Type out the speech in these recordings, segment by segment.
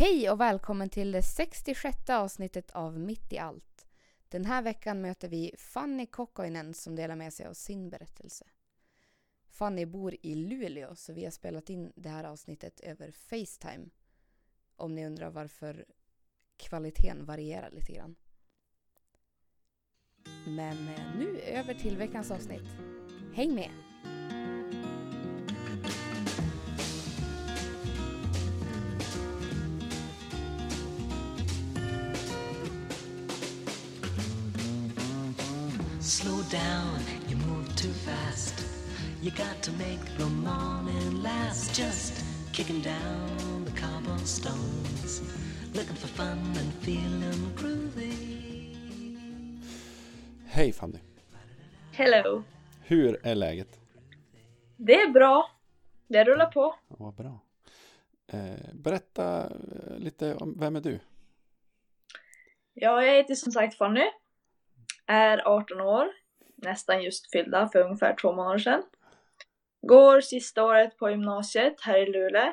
Hej och välkommen till det 66 avsnittet av Mitt i allt. Den här veckan möter vi Fanny Kokkoinen som delar med sig av sin berättelse. Fanny bor i Luleå så vi har spelat in det här avsnittet över Facetime. Om ni undrar varför kvaliteten varierar lite grann. Men eh, nu över till veckans avsnitt. Häng med! Down, you move too fast. You got to make the morning last. Just kicking down the cobblestones, looking for fun and feeling groovy. Hej Fanny! Hello. Hur är läget? Det är bra. Det rullar på. Vad bra. Eh, berätta eh, lite om vem är du? Ja, jag heter som sagt Fanny. Är 18 år. Nästan just fyllda för ungefär två månader sedan. Går sista året på gymnasiet här i Luleå.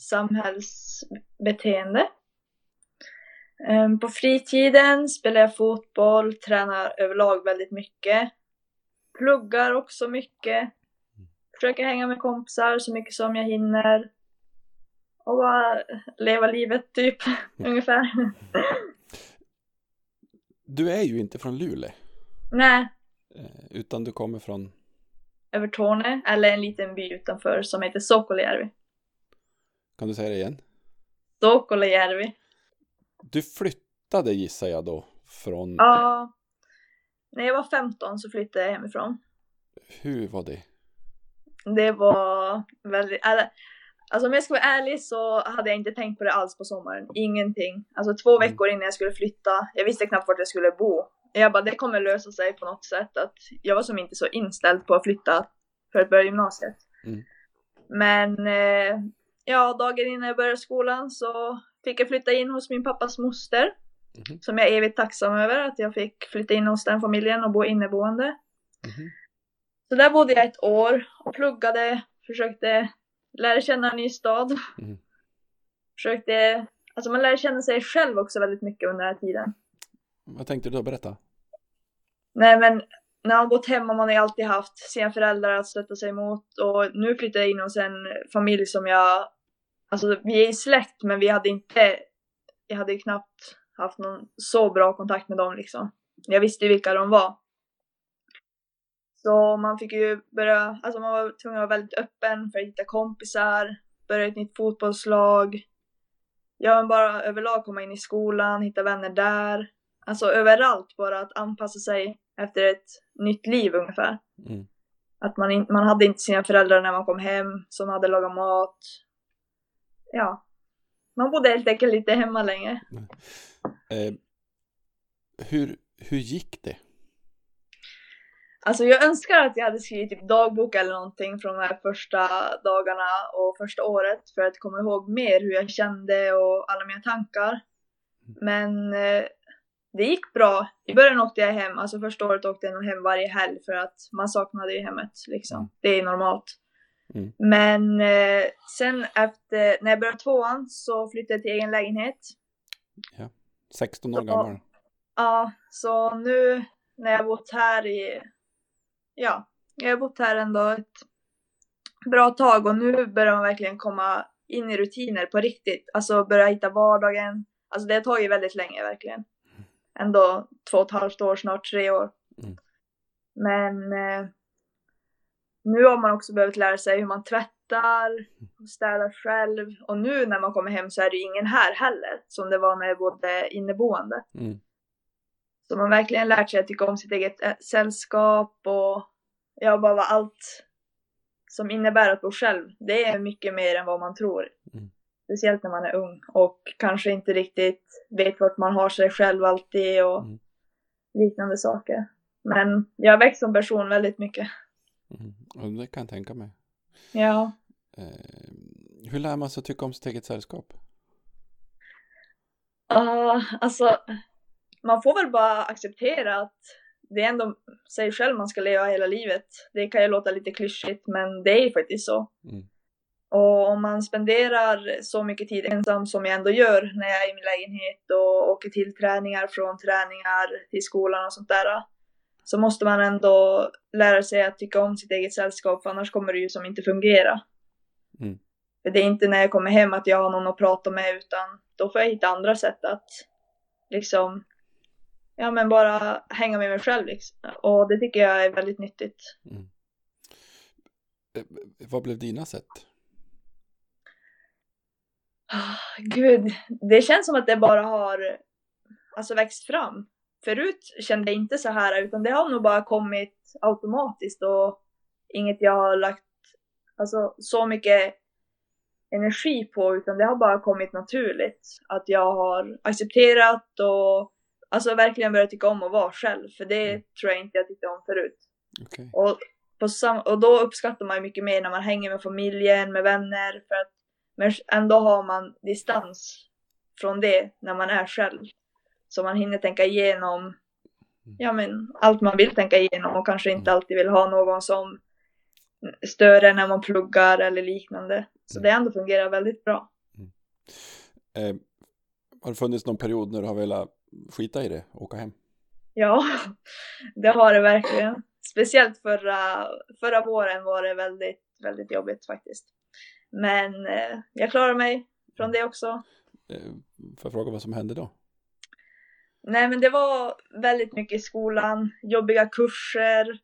Samhällsbeteende. Ehm, På fritiden spelar jag fotboll, tränar överlag väldigt mycket. Pluggar också mycket. Försöker hänga med kompisar så mycket som jag hinner. Och bara leva livet typ, ungefär. Du är ju inte från Luleå, Nej, utan du kommer från... Övertorne, eller en liten by utanför som heter Sokolajärvi. Kan du säga det igen? Sokolajärvi. Du flyttade gissar jag då från... Ja. När jag var 15 så flyttade jag hemifrån. Hur var det? Det var väldigt, alltså om jag ska vara ärlig så hade jag inte tänkt på det alls på sommaren. Ingenting. Alltså två Mm. veckor innan jag skulle flytta, jag visste knappt vart jag skulle bo. Jag bara, det kommer lösa sig på något sätt. Att jag var som inte så inställd på att flytta för att börja gymnasiet. Mm. Men eh, ja, dagen innan jag började skolan så fick jag flytta in hos min pappas moster. Mhm. Som jag är evigt tacksam över att jag fick flytta in hos den familjen och bo inneboende. Mhm. Så där bodde jag ett år och pluggade, försökte lära känna en ny stad. Mm. Försökte, alltså man lär känna sig själv också väldigt mycket under den här tiden. Mm. Vad tänkte du då berätta? Nej men när man bott hemma man har ju alltid haft sina föräldrar att stötta sig mot. och nu flyttar jag in hos en familj som jag, alltså vi är i släkt men vi hade inte, jag hade ju knappt haft någon så bra kontakt med dem liksom. Jag visste ju vilka de var. Så man fick ju börja, alltså man var tvungen att vara väldigt öppen för att hitta kompisar, börja ett nytt fotbollslag. Ja men bara överlag komma in i skolan, hitta vänner där. Alltså överallt bara att anpassa sig efter ett nytt liv ungefär. Mm. Att man, in, man hade inte sina föräldrar när man kom hem som hade lagat mat. Ja. Man bodde helt enkelt lite hemma länge. Eh, hur, hur gick det? Alltså jag önskar att jag hade skrivit typ dagbok eller någonting från de här första dagarna och första året för att komma ihåg mer hur jag kände och alla mina tankar. Men eh, det gick bra. I början åkte jag hem, alltså första året åkte jag nog hem varje helg för att man saknade ju hemmet liksom. Det är normalt. Mm. Men eh, sen efter, när jag började tvåan så flyttade jag till egen lägenhet. 16 år Så- gammal? Ja, så nu när jag bott här i, ja, jag har bott här ändå ett bra tag och nu börjar man verkligen komma in i rutiner på riktigt. Alltså börja hitta vardagen. Alltså det har tagit väldigt länge verkligen. Ändå två och ett halvt år, snart tre år. Mm. Men eh, nu har man också behövt lära sig hur man tvättar, städar själv. Och nu när man kommer hem så är det ju ingen här heller. Som det var när jag bodde inneboende. Mm. Så man verkligen lärt sig att tycka om sitt eget eh, sällskap och ja, bara allt som innebär att bo själv. Det är mycket mer än vad man tror. Mm. Speciellt när man är ung och kanske inte riktigt vet vart man har sig själv alltid och Mm. liknande saker. Men jag har växt som person väldigt mycket. Mm. Det kan jag tänka mig. Ja. Eh, hur lär man sig att tycka om sitt eget sällskap? Ja, alltså man får väl bara acceptera att det är ändå sig själv man ska leva hela livet. Det kan ju låta lite klyschigt men det är ju faktiskt så. Mm. Och om man spenderar så mycket tid ensam som jag ändå gör när jag är i min lägenhet och åker till träningar, från träningar till skolan och sånt där. Så måste man ändå lära sig att tycka om sitt eget sällskap för annars kommer det ju som inte fungera. Mm. För det är inte när jag kommer hem att jag har någon att prata med utan då får jag hitta andra sätt att liksom ja men bara hänga med mig själv liksom. Och det tycker jag är väldigt nyttigt. Mm. Eh, Vad blev dina sätt? Ah, Gud, det känns som att det bara har alltså växt fram. Förut kände jag inte så här utan det har nog bara kommit automatiskt och inget jag har lagt alltså, så mycket energi på utan det har bara kommit naturligt. Att jag har accepterat och alltså verkligen börjat tycka om att vara själv för det Mm. tror jag inte jag tyckte om förut. Okej. Och, på sam- och då uppskattar man ju mycket mer när man hänger med familjen, med vänner för att men ändå har man distans från det när man är själv. Så man hinner tänka igenom ja, men, allt man vill tänka igenom och kanske inte alltid vill ha någon som stör när man pluggar eller liknande. Så det ändå fungerar väldigt bra. Eh, har det funnits någon period när du har velat skita i det och åka hem? Ja, det har det verkligen. Speciellt förra, förra våren var det väldigt, väldigt jobbigt faktiskt. Men eh, jag klarar mig från det också. Eh, får jag fråga vad som hände då? Nej men det var väldigt mycket i skolan, jobbiga kurser.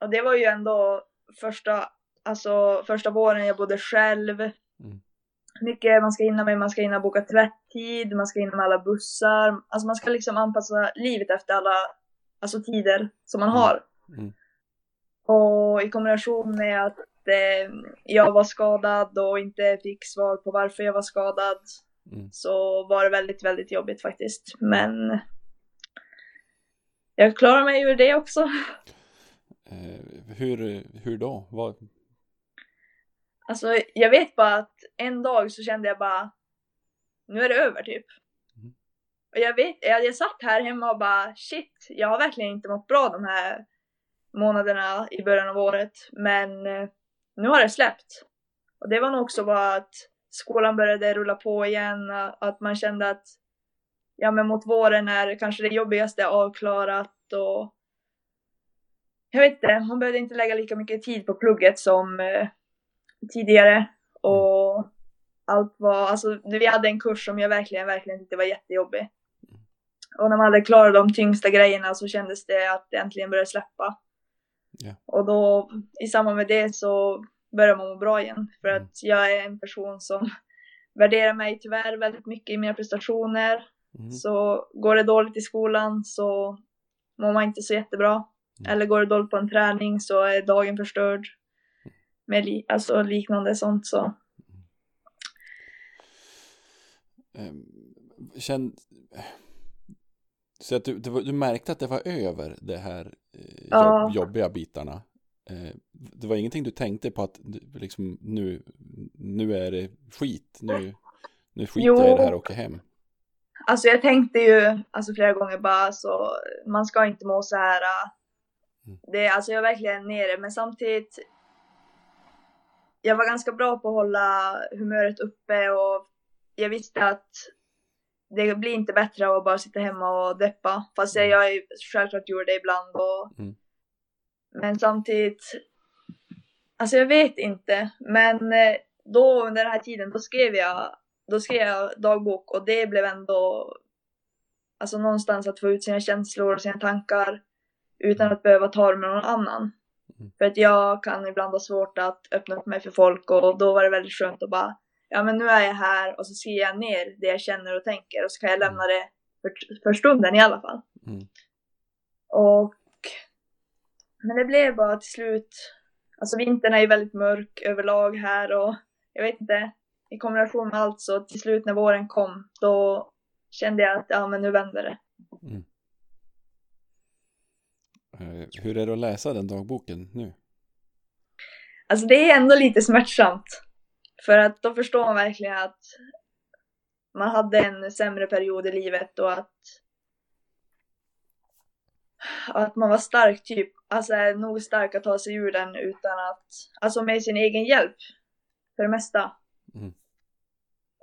Och det var ju ändå första, alltså första våren jag bodde själv. Mm. Mycket man ska hinna med, man ska hinna boka tvätttid, man ska hinna med alla bussar. Alltså man ska liksom anpassa livet efter alla alltså tider som man Mm. har. Mm. Och i kombination med att eh, jag var skadad och inte fick svar på varför jag var skadad Mm. så var det väldigt, väldigt jobbigt faktiskt. Men jag klarar mig ur det också. Eh, hur, hur då? Vad, Alltså jag vet bara att en dag så kände jag bara nu är det över typ. Mm. Och jag vet, jag, jag satt här hemma och bara shit, jag har verkligen inte mått bra de här månaderna i början av året. Men eh, nu har det släppt. Och det var nog också bara att skolan började rulla på igen, att man kände att ja men mot våren är kanske det jobbigaste avklarat och jag vet inte, man behövde inte lägga lika mycket tid på plugget som eh, tidigare och allt var, alltså vi hade en kurs som jag verkligen, verkligen tyckte var jättejobbig. Och när man hade klarat de tyngsta grejerna så kändes det att det äntligen började släppa. Ja. Och då i samband med det så börjar man må bra igen. För Mm. att jag är en person som värderar mig tyvärr väldigt mycket i mina prestationer. mm, Så går det dåligt i skolan så mår man inte så jättebra. Mm. Eller går det dåligt på en träning så är dagen förstörd. Med li- alltså liknande sånt så. eh, känn, så att du, du, var- du märkte att det var över det här eh, Ja. jobb, jobbiga bitarna. Eh, det var ingenting du tänkte på att liksom, nu, nu är det skit. Nu, nu skiter jag i Jo. det här och åker hem. Alltså jag tänkte ju alltså flera gånger bara så man ska inte må så här. Mm. Det, alltså jag är verkligen nere men samtidigt. Jag var ganska bra på att hålla humöret uppe och jag visste att det blir inte bättre av att bara sitta hemma och deppa. Fast jag, jag är självklart gjorde det ibland och Mm. men samtidigt. Alltså jag vet inte men eh, då under den här tiden då skrev jag då skrev jag dagbok och det blev ändå alltså någonstans att få ut sina känslor och sina tankar utan att behöva ta det med någon annan. Mm. För att jag kan ibland ha svårt att öppna upp mig för folk och då var det väldigt skönt att bara ja men nu är jag här och så skriver jag ner det jag känner och tänker och så kan jag lämna det för, för stunden i alla fall. Mm. Och men det blev bara till slut alltså vintern är ju väldigt mörk överlag här och jag vet inte i kombination med allt så till slut när våren kom då kände jag att ja men nu vänder det. Mm. Eh, hur är det att läsa den dagboken nu? Alltså det är ändå lite smärtsamt. För att då förstår man verkligen att man hade en sämre period i livet och att att man var stark typ, alltså nog stark att ta sig ur den utan att, alltså med sin egen hjälp. för det mesta. Mm.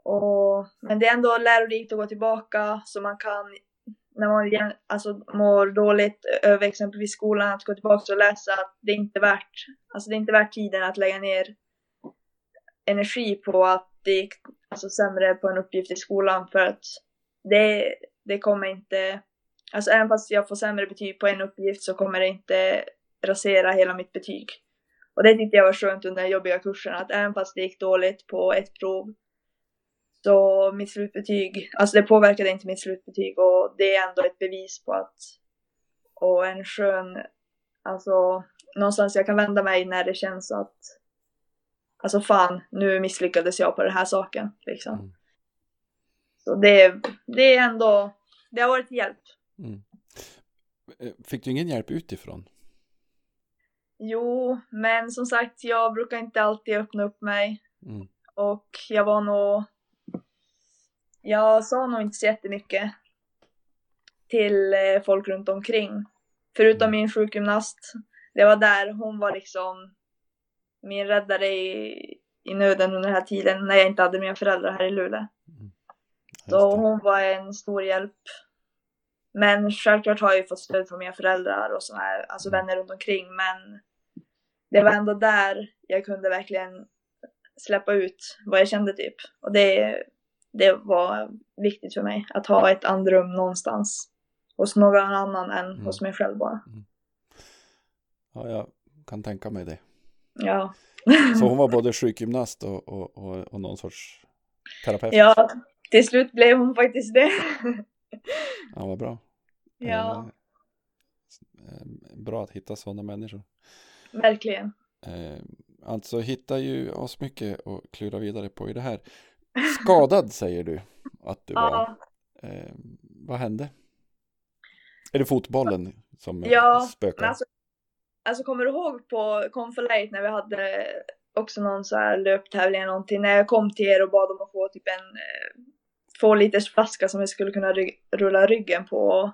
Och, men det är ändå lärorikt att gå tillbaka så man kan, när man alltså, mår dåligt över exempelvis skolan, att gå tillbaka och läsa att det är inte värt, alltså det är inte värt tiden att lägga ner energi på att det gick alltså, sämre på en uppgift i skolan för att det, det kommer inte, alltså även fast jag får sämre betyg på en uppgift så kommer det inte rasera hela mitt betyg. Och det tyckte jag var skönt under den jobbiga kursen, att även fast det gick dåligt på ett prov så mitt slutbetyg, alltså det påverkade inte mitt slutbetyg och det är ändå ett bevis på att, och en skön, alltså någonstans jag kan vända mig när det känns att, alltså fan, nu misslyckades jag på den här saken liksom. Mm. Så det, det är ändå, det har varit hjälp. Mm. Eh, Fick du ingen hjälp utifrån? Jo, men som sagt, jag brukar inte alltid öppna upp mig. Mm. Och jag var nog... Jag sa nog inte så jättemycket till eh, folk runt omkring. Förutom min sjukgymnast. Det var där hon var liksom min räddare i, i nöden under den här tiden när jag inte hade mina föräldrar här i Luleå. Just Så hon var en stor hjälp. Men självklart har jag ju fått stöd från mina föräldrar och såna här, alltså Mm. vänner runt omkring. Men det var ändå där jag kunde verkligen släppa ut vad jag kände typ. Och det, det var viktigt för mig att ha ett andrum någonstans. Hos någon annan än Mm. hos mig själv bara. Ja, jag kan tänka mig det. Ja. Så hon var både sjukgymnast och, och, och, och någon sorts terapeut? ja, till slut blev hon faktiskt det. Ja, vad bra. ja, Eh, eh, bra att hitta sådana människor. verkligen. Eh, alltså hittar ju oss mycket och klura vidare på i det här. Skadad säger du att du var. Ja, Eh, vad hände? Är det fotbollen som Ja, spökar? alltså, alltså kommer du ihåg på Confolate när vi hade också någon så här löptävling eller någonting. När jag kom till er och bad om att få typ en eh, två liters flaska som jag skulle kunna ry- rulla ryggen på.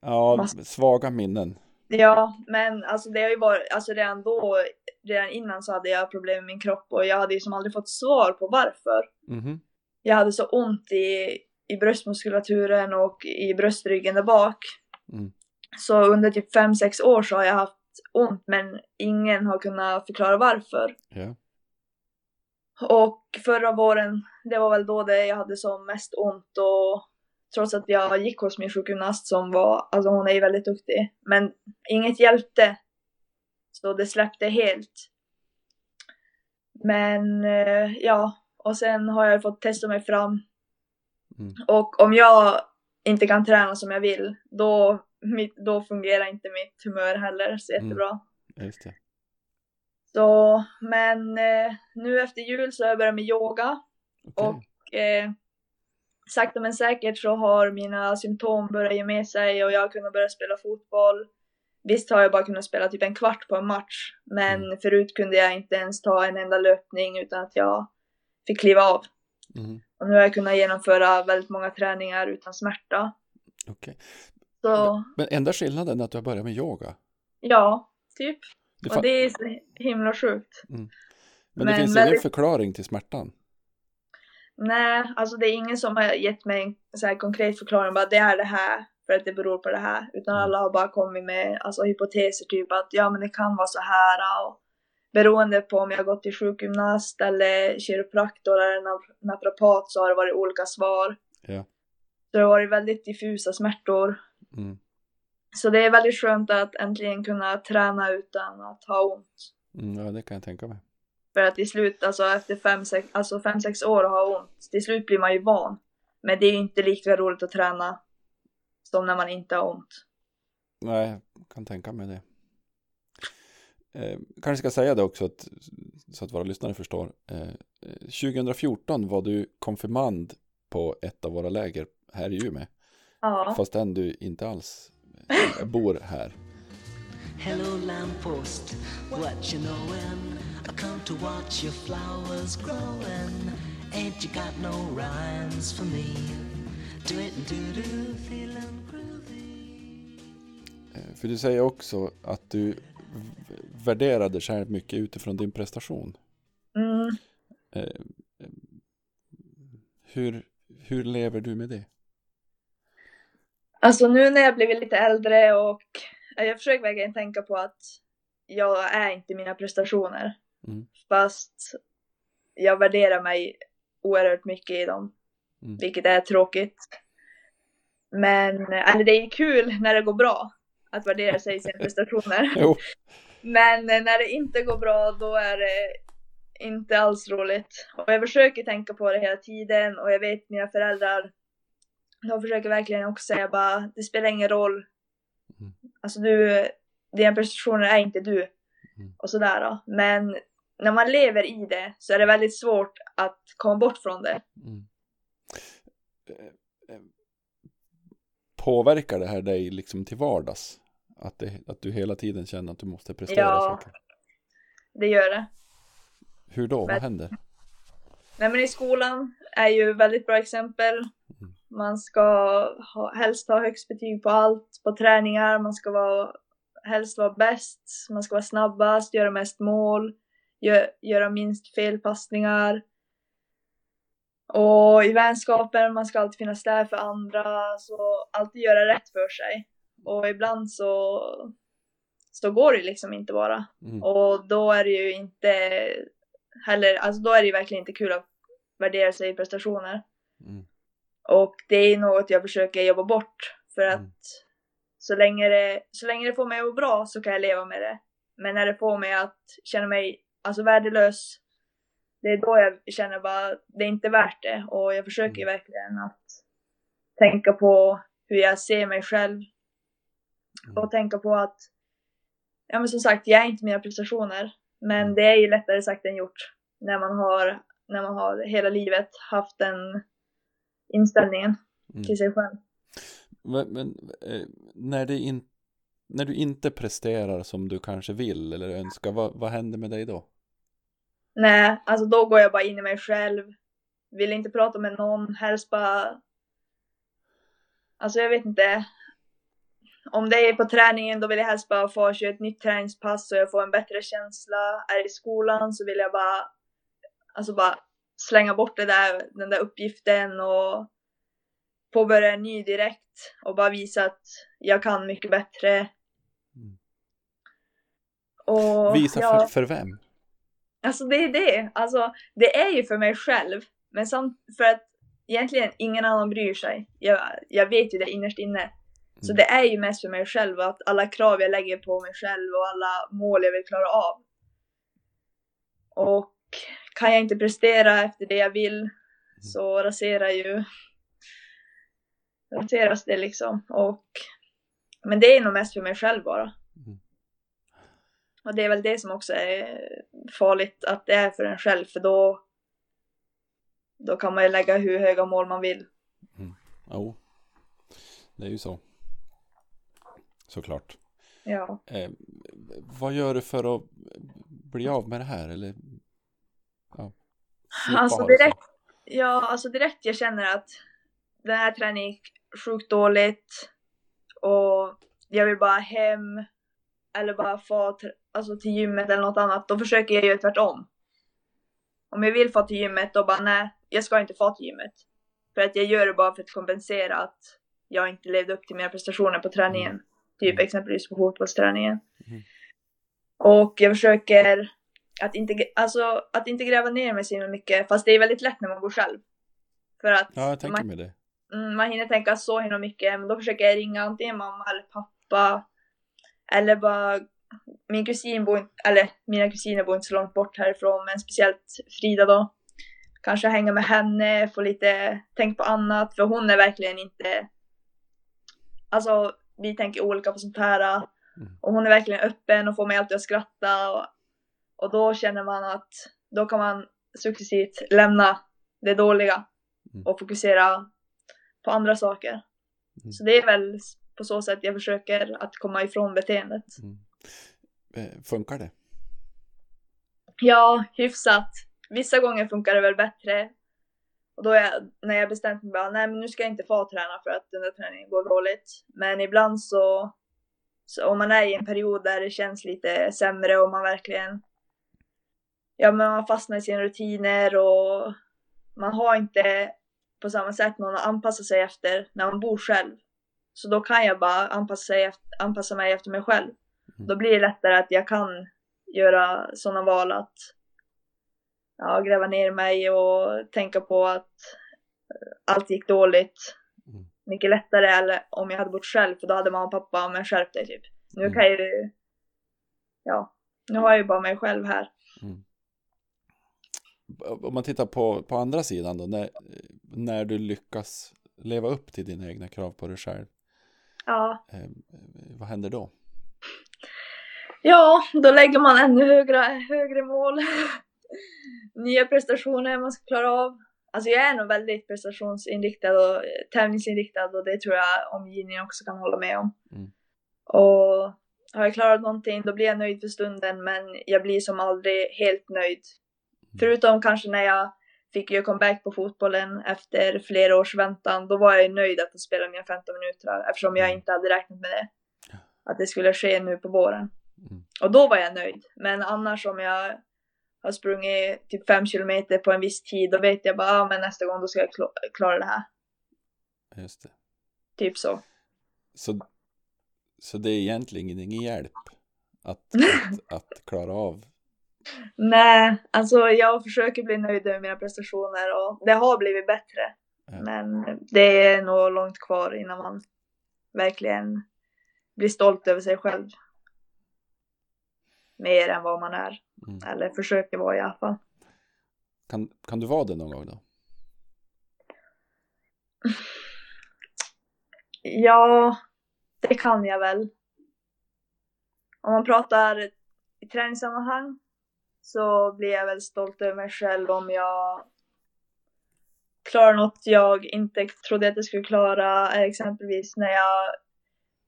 ja, svaga minnen. Ja, men alltså det har ju varit, alltså redan då, redan innan så hade jag problem med min kropp och jag hade ju som aldrig fått svar på varför. Mhm. Jag hade så ont i, i bröstmuskulaturen och i bröstryggen där bak. Mm. Så under typ 5-6 år så har jag haft ont men ingen har kunnat förklara varför. Ja. Och förra våren, det var väl då det jag hade som mest ont och trots att jag gick hos min sjukgymnast som var, alltså hon är ju väldigt duktig, men inget hjälpte. Så det släppte helt. Men eh, ja, och sen har jag fått testa mig fram. Mm. Och om jag inte kan träna som jag vill, då, mitt, då fungerar inte mitt humör heller så Mm. jättebra. Just det. Så, men eh, nu efter jul så har jag börjat med yoga. Okej. Och eh, sakta men säkert så har mina symptom börjat ge med sig och jag har kunnat börja spela fotboll. Visst har jag bara kunnat spela typ en kvart på en match, men Mm. förut kunde jag inte ens ta en enda löpning utan att jag fick kliva av. Mhm. Och nu har jag kunnat genomföra väldigt många träningar utan smärta. Okej. Så Men enda skillnaden är att du har börjat med yoga. ja, typ. Det Och fa- det är så himla sjukt. men, det men finns väldigt- ingen förklaring till smärtan. Nej, alltså det är ingen som har gett mig en så här konkret förklaring bara det är det här för att det beror på det här. Utan Mm. alla har bara kommit med alltså, hypoteser typ att ja men det kan vara så här och beroende på om jag har gått till sjukgymnast eller kiropraktor eller nap- naprapat så har det varit olika svar. Ja. Så det har varit väldigt diffusa smärtor. Mm. Så det är väldigt skönt att äntligen kunna träna utan att ha ont. Mm, ja, det kan jag tänka mig. För att till slut, alltså efter fem, sex, alltså fem, sex år och ha ont, till slut blir man ju van. Men det är ju inte lika roligt att träna som när man inte har ont. Nej, jag kan tänka mig det. Eh, kanske ska säga det också att, så att våra lyssnare förstår. Eh, eh, 2014 var du konfirmand på ett av våra läger här i Umeå. Ja, Fastän du inte alls eh, bor här. Hello, lamppost, what you knowin'? I come to watch your flowers growin'. Ain't you got no rhymes for me? Do it and do do, feelin' groovy. Eh, för du säger också att du v- värderar dig själv mycket utifrån din prestation. mm, eh, hur, hur lever du med det? Alltså nu när jag blivit lite äldre och jag försöker verkligen tänka på att jag är inte mina prestationer. Mm. Fast jag värderar mig oerhört mycket i dem. Mm. Vilket är tråkigt. Men eller det är kul när det går bra. Att värdera sig i sina prestationer. Men när det inte går bra då är det inte alls roligt. Och jag försöker tänka på det hela tiden och jag vet mina föräldrar de försöker verkligen också säga bara det spelar ingen roll. Mm. Alltså du, dina prestationer är inte du. Mm. Och sådär då. Men när man lever i det så är det väldigt svårt att komma bort från det. Mm. Eh, eh, Påverkar det här dig liksom till vardags? Att, det, att du hela tiden känner att du måste prestera Ja. saker? Det gör det. Hur då? Vad Men- händer? Nej men i skolan är ju väldigt bra exempel. Man ska ha, helst ha högst betyg på allt, på träningar, man ska vara, helst vara bäst, man ska vara snabbast, göra mest mål, gö, göra minst felpassningar. Och i vänskapen, man ska alltid finnas där för andra, så alltid göra rätt för sig. Och ibland så, så går det liksom inte bara. Mm. Och då är det ju inte heller, alltså då är det ju verkligen inte kul att värdera sig i prestationer. Mm. Och det är något jag försöker jobba bort. För att Mm. så, länge det, så länge det får mig att må bra så kan jag leva med det. Men när det får mig att känna mig alltså värdelös, det är då jag känner bara det är inte värt det. Och jag försöker Mm. verkligen att tänka på hur jag ser mig själv. Mm. Och tänka på att, ja men som sagt, jag är inte mina prestationer. Men Mm. det är ju lättare sagt än gjort. När man har, när man har hela livet haft den inställningen Mm. till sig själv. Men, men eh, när, det in, när du inte presterar som du kanske vill eller önskar, vad, vad händer med dig då? Nej, alltså då går jag bara in i mig själv. Vill inte prata med någon, helst bara... Alltså jag vet inte. Om det är på träningen då vill jag helst bara få köra ett nytt träningspass så jag får en bättre känsla. Är det i skolan så vill jag bara, alltså bara slänga bort det där, den där uppgiften och påbörja en ny direkt och bara visa att jag kan mycket bättre. Mm. Och, Visa ja. för, för vem? Alltså det är det. Alltså det är ju för mig själv. Men samt för att egentligen ingen annan bryr sig. Jag, jag vet ju det innerst inne. Så Mm. det är ju mest för mig själv. Att alla krav jag lägger på mig själv och alla mål jag vill klara av. Och kan jag inte prestera efter det jag vill så raserar ju raseras det liksom. Och, men det är nog mest för mig själv bara. Mm. Och det är väl det som också är farligt att det är för en själv för då då kan man ju lägga hur höga mål man vill. Jo, det är ju så. Såklart. Ja. Eh, vad gör du för att bli av med det här? Eller, Alltså direkt, ja, alltså direkt jag känner att den här träningen gick sjukt dåligt och jag vill bara hem eller bara få alltså till gymmet eller något annat, då försöker jag göra tvärtom. Om jag vill få till gymmet, då bara nej, jag ska inte få till gymmet. För att jag gör det bara för att kompensera att jag inte levde upp till mina prestationer på träningen. Mm. Typ exempelvis på fotbollsträningen. Mm. Och jag försöker att inte, alltså, att inte gräva ner mig så himla mycket, fast det är väldigt lätt när man går själv. För att Ja, jag tänker man, mig det. mm, man hinner tänka så himla mycket, men då försöker jag ringa antingen mamma eller pappa. Eller bara, min kusin bor eller mina kusiner bor inte så långt bort härifrån, men speciellt Frida då. Kanske hänga med henne, få lite tänk på annat, för hon är verkligen inte, alltså vi tänker olika på sånt här. Mm. Och hon är verkligen öppen och får mig alltid att skratta. Och, och då känner man att då kan man successivt lämna det dåliga Mm. och fokusera på andra saker. Mm. Så det är väl på så sätt jag försöker att komma ifrån beteendet. Mm. Eh, funkar det? Ja, hyfsat. Vissa gånger funkar det väl bättre. Och då jag, när jag bestämt mig bara, nej men nu ska jag inte få träna för att den där träningen går dåligt. Men ibland så, så om man är i en period där det känns lite sämre och man verkligen ja, men man fastnar i sina rutiner och man har inte på samma sätt någon att anpassa sig efter när man bor själv. Så då kan jag bara anpassa, sig efter, anpassa mig efter mig själv. Mm. Då blir det lättare att jag kan göra sådana val att ja, gräva ner mig och tänka på att eh, allt gick dåligt. Mm. Mycket lättare eller om jag hade bott själv för då hade mamma och pappa, men skärp dig typ. Nu Mm. kan jag ju, ja, nu har jag ju bara mig själv här. Om man tittar på, på andra sidan då, när, när du lyckas leva upp till dina egna krav på dig själv, Ja, eh, vad händer då? ja, då lägger man ännu högre, högre mål. Nya prestationer man ska klara av. Alltså jag är nog väldigt prestationsinriktad och tävlingsinriktad och det tror jag omgivningen också kan hålla med om. Mm. Och har jag klarat någonting då blir jag nöjd för stunden men jag blir som aldrig helt nöjd. Förutom kanske när jag fick göra comeback på fotbollen efter flera års väntan. Då var jag ju nöjd att få spela mina 15 minuter eftersom jag inte hade räknat med det. Att det skulle ske nu på våren. Mm. Och då var jag nöjd. Men annars om jag har sprungit typ 5 kilometer på en viss tid då vet jag bara ah, men nästa gång då ska jag kla- klara det här. Just det. Typ så. Så, så det är egentligen ingen hjälp att, att, att klara av. Nej, alltså jag försöker bli nöjd med mina prestationer och det har blivit bättre. Ja. Men det är nog långt kvar innan man verkligen blir stolt över sig själv. Mer än vad man är. Mm. Eller försöker vara i alla fall. Kan, kan du vara det någon gång då? Ja, det kan jag väl. Om man pratar i träningssammanhang så blir jag väl stolt över mig själv om jag klarar något jag inte trodde att jag skulle klara. Exempelvis när jag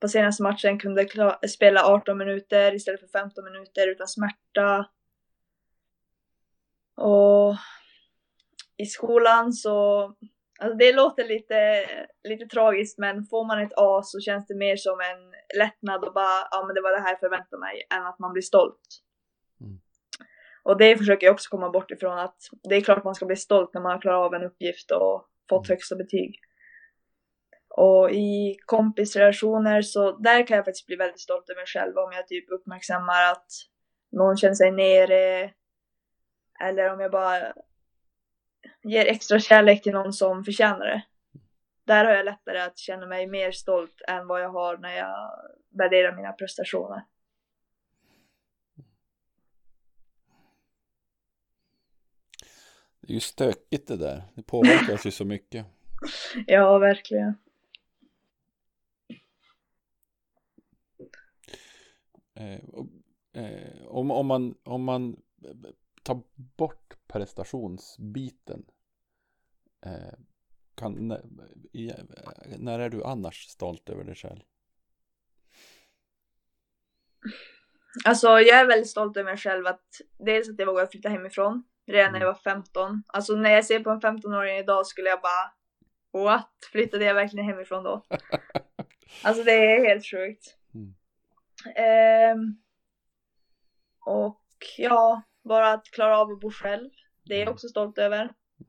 på senaste matchen kunde spela 18 minuter istället för 15 minuter utan smärta. Och i skolan så Alltså det låter lite, lite tragiskt men får man ett A så känns det mer som en lättnad och bara ja men det var det här jag förväntade mig än att man blir stolt. Och det försöker jag också komma bort ifrån att det är klart man ska bli stolt när man har klarat av en uppgift och fått Mm. högsta betyg. Och i kompisrelationer så där kan jag faktiskt bli väldigt stolt över mig själv om jag typ uppmärksammar att någon känner sig nere eller om jag bara ger extra kärlek till någon som förtjänar det. Där har jag lättare att känna mig mer stolt än vad jag har när jag värderar mina prestationer. Det är ju stökigt det där. Det påverkar oss ju så mycket. Ja, verkligen. Eh, eh, om, om, man, om man tar bort prestationsbiten. Eh, kan, när, i, när är du annars stolt över dig själv? Alltså jag är väldigt stolt över mig själv att dels att jag vågade flytta hemifrån redan när jag var 15. Alltså när jag ser på en 15-åring idag skulle jag bara What? Flyttade jag verkligen hemifrån då? Alltså det är helt sjukt. Mm. Ehm, och ja, bara att klara av att bo själv. Det är jag också stolt över.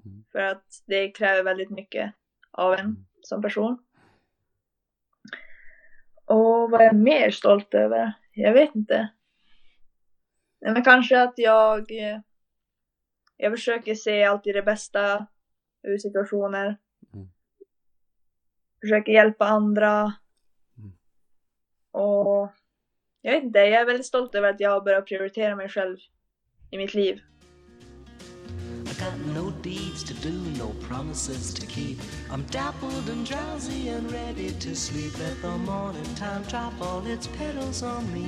Mm. För att det kräver väldigt mycket av en Mm. som person. Och vad är jag mer stolt över? Jag vet inte. Men kanske att jag eh, jag försöker se alltid det bästa ur situationer. Mm. Försöker hjälpa andra. Mm. Och jag vet inte, jag är väldigt stolt över att jag har börjat prioritera mig själv i mitt liv. I got no deeds to do, no promises to keep. I'm dappled and drowsy and ready to sleep. Let the morning time drop all its petals on me.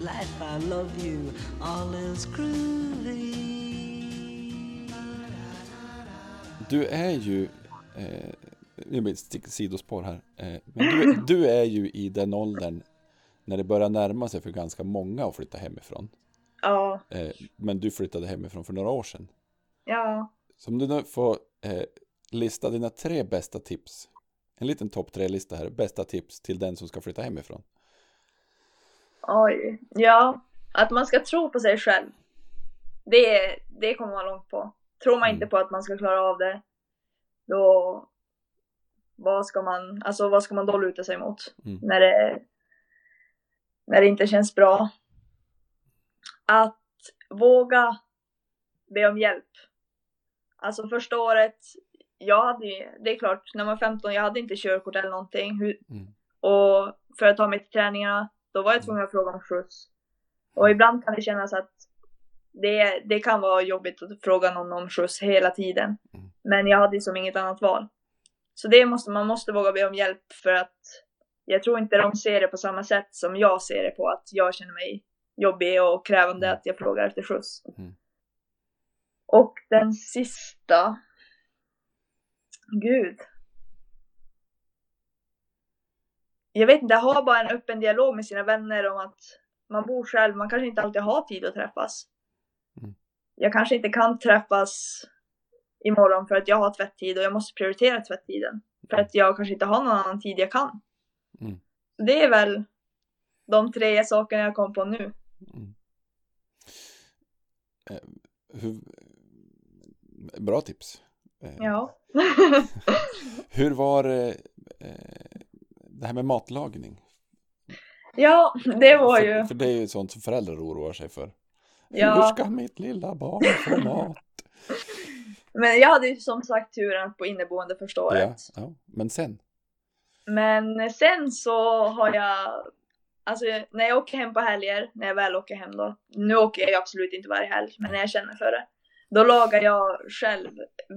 Life, I love you, all is groovy. Du är ju, eh, det blir stick- sidospår här, eh, men du, du är ju i den åldern när det börjar närma sig för ganska många att flytta hemifrån. Ja, Eh, men du flyttade hemifrån för några år sedan. ja. Så om du nu får eh, lista dina tre bästa tips, en liten topp tre-lista här, bästa tips till den som ska flytta hemifrån. Oj. Ja, att man ska tro på sig själv. det, det kommer man långt på. Tror man Mm. inte på att man ska klara av det, då vad ska man, alltså vad ska man då luta sig mot? Mm. När det, när det inte känns bra. Att våga be om hjälp. Alltså första året, jag hade det är klart, när man var 15, jag hade inte körkort eller någonting. Hur, Mm. och för att ta mig till träningarna, då var jag tvungen att fråga om skjuts. Och ibland kan det kännas att det, det kan vara jobbigt att fråga någon om skjuts hela tiden. Mm. Men jag hade som inget annat val. Så det måste, man måste våga be om hjälp för att jag tror inte de ser det på samma sätt som jag ser det på att jag känner mig jobbig och krävande Mm. att jag frågar efter skjuts. Mm. Och den sista. Gud. Jag vet inte, ha bara en öppen dialog med sina vänner om att man bor själv, man kanske inte alltid har tid att träffas. Jag kanske inte kan träffas imorgon för att jag har tvätttid och jag måste prioritera tvätttiden. För att jag kanske inte har någon annan tid jag kan. Mm. Det är väl de tre sakerna jag kom på nu. Mm. Eh, hur, bra tips. Eh, Ja. Hur var eh, det här med matlagning? ja, det var för, ju. för det är ju sånt som föräldrar oroar sig för. Hur Ja, ska mitt lilla barn få mat? men jag hade ju som sagt turen att bo inneboende första ja, året. ja, men sen? Men sen så har jag, alltså när jag åker hem på helger, när jag väl åker hem då, nu åker jag absolut inte varje helg, men när jag känner för det, då lagar jag själv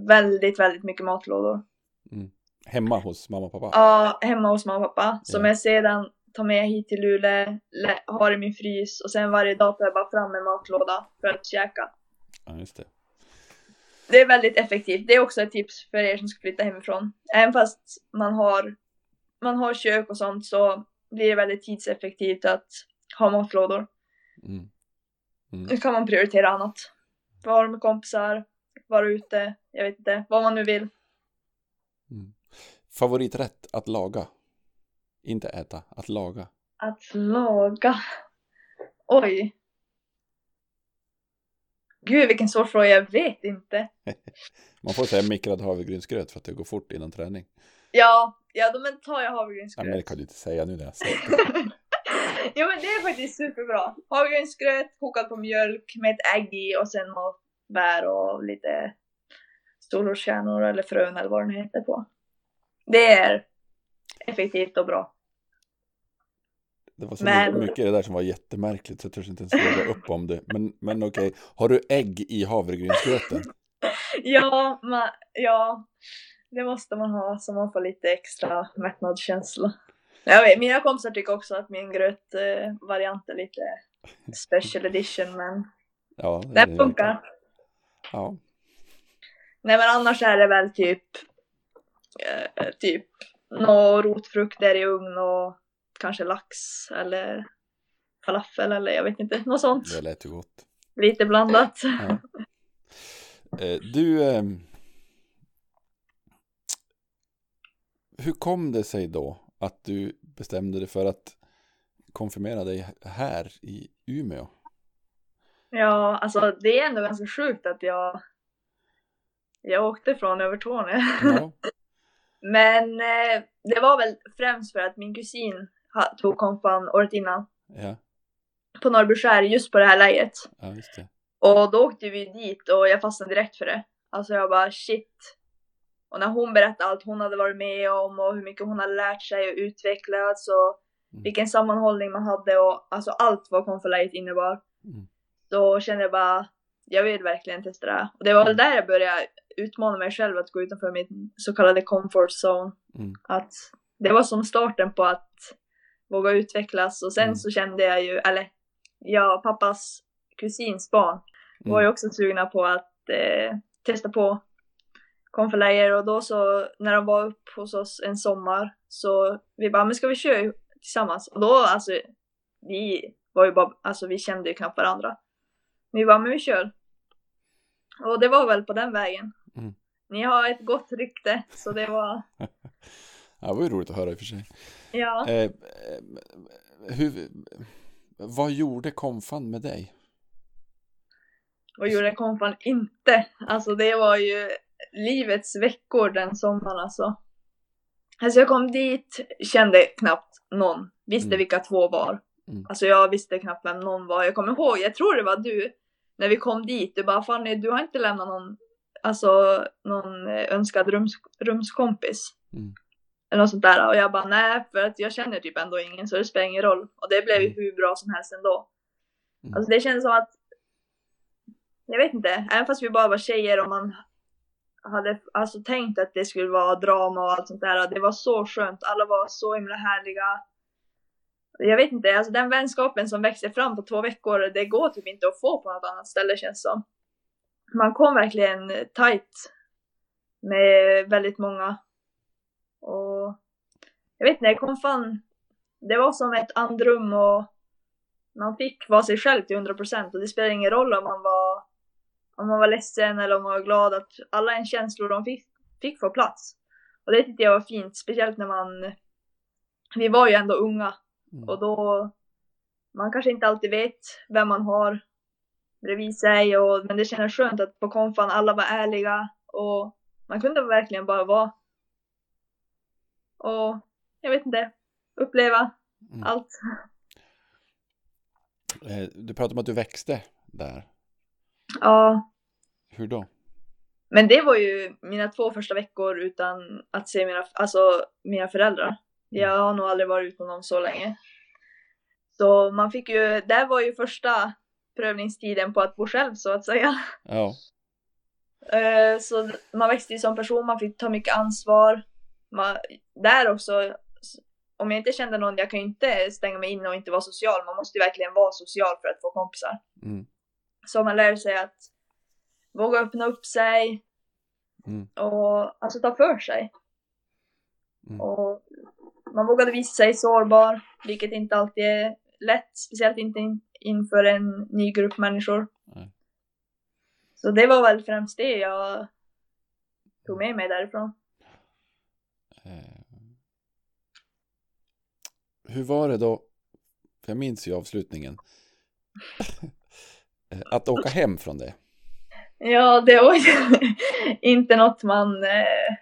väldigt, väldigt mycket matlådor. Hemma hos mamma och pappa? Ja, hemma hos mamma och pappa, som Ja. jag sedan tar med hit till Luleå, har i min frys och sen varje dag tar jag bara fram en matlåda för att käka. Ja, just det. Det är väldigt effektivt. Det är också ett tips för er som ska flytta hemifrån. Även fast man har, man har kök och sånt så blir det väldigt tidseffektivt att ha matlådor. Mm. Nu kan man prioritera annat. Vara med kompisar, vara ute, jag vet inte, vad man nu vill. Mm. Favoriträtt att laga? Inte äta, att laga. Att laga. Oj. Gud vilken svår fråga, jag vet inte. Man får säga mikrad havregrynsgröt för att det går fort innan träning. Ja, ja då men tar jag Ja, men det havregrynsgröt. kan du inte säga nu när jag säger det. ja men det är faktiskt superbra. Havregrynsgröt kokad på mjölk med ett ägg i och sen något bär och lite solroskärnor eller frön eller vad den heter på. Det är effektivt och bra. Det var så Men- mycket det där som var jättemärkligt så jag törs inte ens fråga upp om det. Men, men okej, har du ägg i havregrynsgröten? Ja, man, ja, det måste man ha så man får lite extra mättnadskänsla. Jag vet, mina kompisar tycker också att min grötvariant är lite special edition men Ja, det den funkar. Ja, Nej men annars är det väl typ eh, typ några rotfrukter i ugn och kanske lax eller falafel eller jag vet inte, något sånt. det lät ju gott. Lite blandat. Ja. Eh, Du, ehm, hur kom det sig då att du bestämde dig för att konfirmera dig här i Umeå? Ja, alltså det är ändå ganska sjukt att jag jag åkte från Övertorneå. Ja, Men eh, det var väl främst för att min kusin tog konfan året innan ja, på Norrbyskär just på det här lägret. ja just det. Och då åkte vi dit och jag fastnade direkt för det. Alltså jag bara shit. Och när hon berättade allt hon hade varit med om och hur mycket hon hade lärt sig och utvecklats och Mm. vilken sammanhållning man hade och alltså allt vad konfaläget innebar. Mm. Då kände jag bara, jag vill verkligen testa det här. Och det var väl där jag började utmana mig själv att gå utanför min så kallade comfort zone. Mm. Att det var som starten på att våga utvecklas och sen Mm. så kände jag ju, eller jag pappas kusins barn var ju Mm. också sugna på att eh, testa på konfaläger och då så när de var upp hos oss en sommar så vi bara, men ska vi köra tillsammans? Och då alltså, vi var ju bara, alltså vi kände ju knappt varandra. Vi bara, men vi kör. Och det var väl på den vägen. Mm. Ni har ett gott rykte, så det var, Ja, det var ju roligt att höra i och för sig. ja. Eh, hur, vad gjorde konfan med dig? Vad gjorde konfan inte? Alltså det var ju livets veckor den sommaren alltså. Alltså jag kom dit, kände knappt någon, visste Mm. vilka två var. Mm. Alltså jag visste knappt vem någon var. Jag kommer ihåg, jag tror det var du, när vi kom dit, du bara Fanny, du har inte lämnat någon, alltså någon eh, önskad rums, rumskompis. Mm. Eller något sånt där. Och jag bara nej, för att jag känner typ ändå ingen så det spelar ingen roll. Och det blev ju Mm. hur bra som helst ändå. Mm. Alltså det kändes som att, jag vet inte, även fast vi bara var tjejer och man hade alltså tänkt att det skulle vara drama och allt sånt där. Det var så skönt, alla var så himla härliga. Jag vet inte, alltså den vänskapen som växte fram på två veckor, det går typ inte att få på något annat ställe känns som. Man kom verkligen tight med väldigt många. Och jag vet inte, det kom fan, det var som ett andrum och man fick vara sig själv till 100% och det spelar ingen roll om man var om man var ledsen eller om man var glad att alla ens känslor de fick, fick få plats. Och det tyckte jag var fint, speciellt när man vi var ju ändå unga Mm. och då man kanske inte alltid vet vem man har bredvid sig och, men det kändes skönt att på konfan alla var ärliga och man kunde verkligen bara vara och jag vet inte, uppleva Mm. allt. Eh, Du pratade om att du växte där. Ja, Hur då? Men det var ju mina två första veckor utan att se mina, alltså, mina föräldrar. Jag har nog aldrig varit utan dem så länge. Så man fick ju, det var ju första prövningstiden på att bo själv så att säga. Ja. Eh, Så man växte ju som person, man fick ta mycket ansvar. Man, där också, om jag inte kände någon, jag kan ju inte stänga mig inne och inte vara social. Man måste ju verkligen vara social för att få kompisar. Mm. Så man lär sig att våga öppna upp sig Mm. och alltså ta för sig. Mm. Och man vågade visa sig sårbar, vilket inte alltid är lätt, speciellt inte in, inför en ny grupp människor. Nej. Så det var väl främst det jag tog med mig därifrån. Hur var det då? För jag minns ju avslutningen. Eh, att åka hem från det. Ja, det var ju inte något man eh,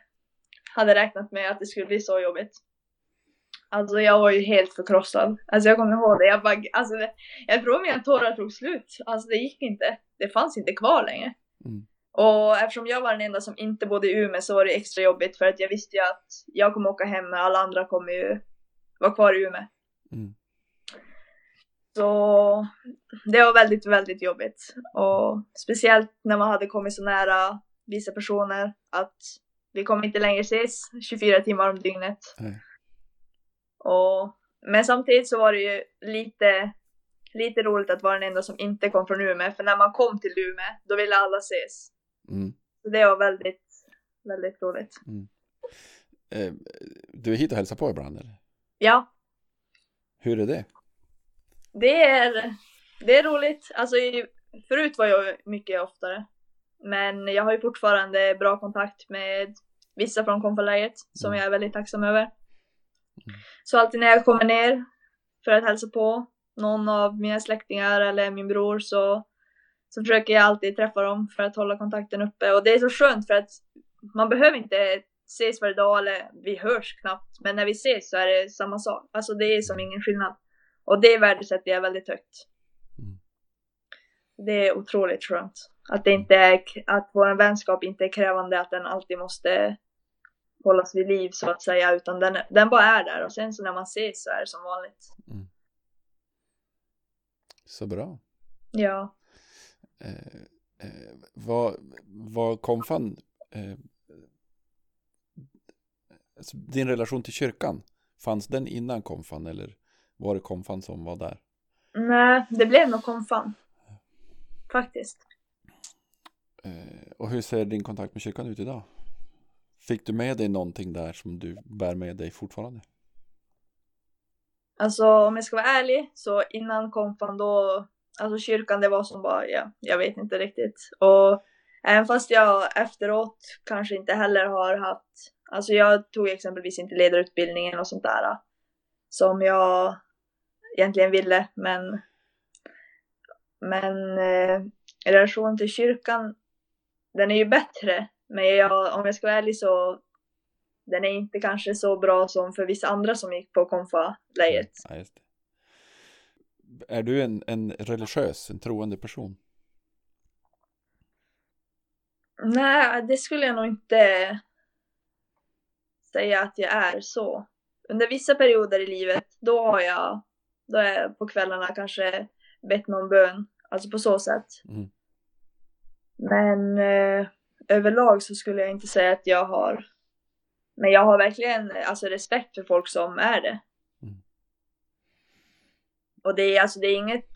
hade räknat med att det skulle bli så jobbigt. Alltså jag var ju helt förkrossad. Alltså jag kommer ihåg det. Jag bara, alltså jag tror mina tårar tog slut. Alltså det gick inte. Det fanns inte kvar längre. Mm. Och eftersom jag var den enda som inte bodde i Umeå så var det extra jobbigt för att jag visste ju att jag kommer åka hem men alla andra kommer ju vara kvar i Umeå. Mm. Så det var väldigt, väldigt jobbigt. Och speciellt när man hade kommit så nära vissa personer att vi kommer inte längre ses 24 timmar om dygnet. Nej. Och, men samtidigt så var det ju lite, lite roligt att vara den enda som inte kom från Umeå. För när man kom till Umeå, då ville alla ses. Mm. Så det var väldigt, väldigt roligt. Eh, Du är hit och hälsar på ibland eller? Ja, Hur är det? det är, det är roligt. Alltså förut var jag mycket oftare. Men jag har ju fortfarande bra kontakt med vissa från konfaläget som Mm. jag är väldigt tacksam över. Så alltid när jag kommer ner för att hälsa på någon av mina släktingar eller min bror så, så försöker jag alltid träffa dem för att hålla kontakten uppe. Och det är så skönt för att man behöver inte ses varje dag eller vi hörs knappt. Men när vi ses så är det samma sak. Alltså det är som ingen skillnad. Och det värdesätter jag väldigt högt. Mm. Det är otroligt skönt. Att det inte är, att vår vänskap inte är krävande att den alltid måste hållas vid liv så att säga. Utan den, den bara är där och sen så när man ses så är det som vanligt. Så bra. Ja. Eh, eh, vad, vad konfan, eh, alltså din relation till kyrkan, fanns den innan konfan eller var det konfan som var där? Nej, det blev nog konfan. Faktiskt. Eh, och hur ser din kontakt med kyrkan ut idag? Fick du med dig någonting där som du bär med dig fortfarande? Alltså om jag ska vara ärlig så innan konfan då, alltså kyrkan det var som bara, ja, jag vet inte riktigt. Och även fast jag efteråt kanske inte heller har haft, alltså jag tog exempelvis inte ledarutbildningen och sånt där som jag egentligen ville, men men eh, relationen till kyrkan, den är ju bättre. Men jag, om jag ska vara ärlig så den är inte kanske så bra som för vissa andra som gick på konfa-läget. Ja, just det. Är du en, en religiös, en troende person? Nej, det skulle jag nog inte säga att jag är så. Under vissa perioder i livet, då har jag, då är jag på kvällarna kanske bett någon bön, alltså på så sätt. Mm. Men eh, överlag så skulle jag inte säga att jag har, men jag har verkligen alltså respekt för folk som är det. Mm. Och det är alltså, det är inget,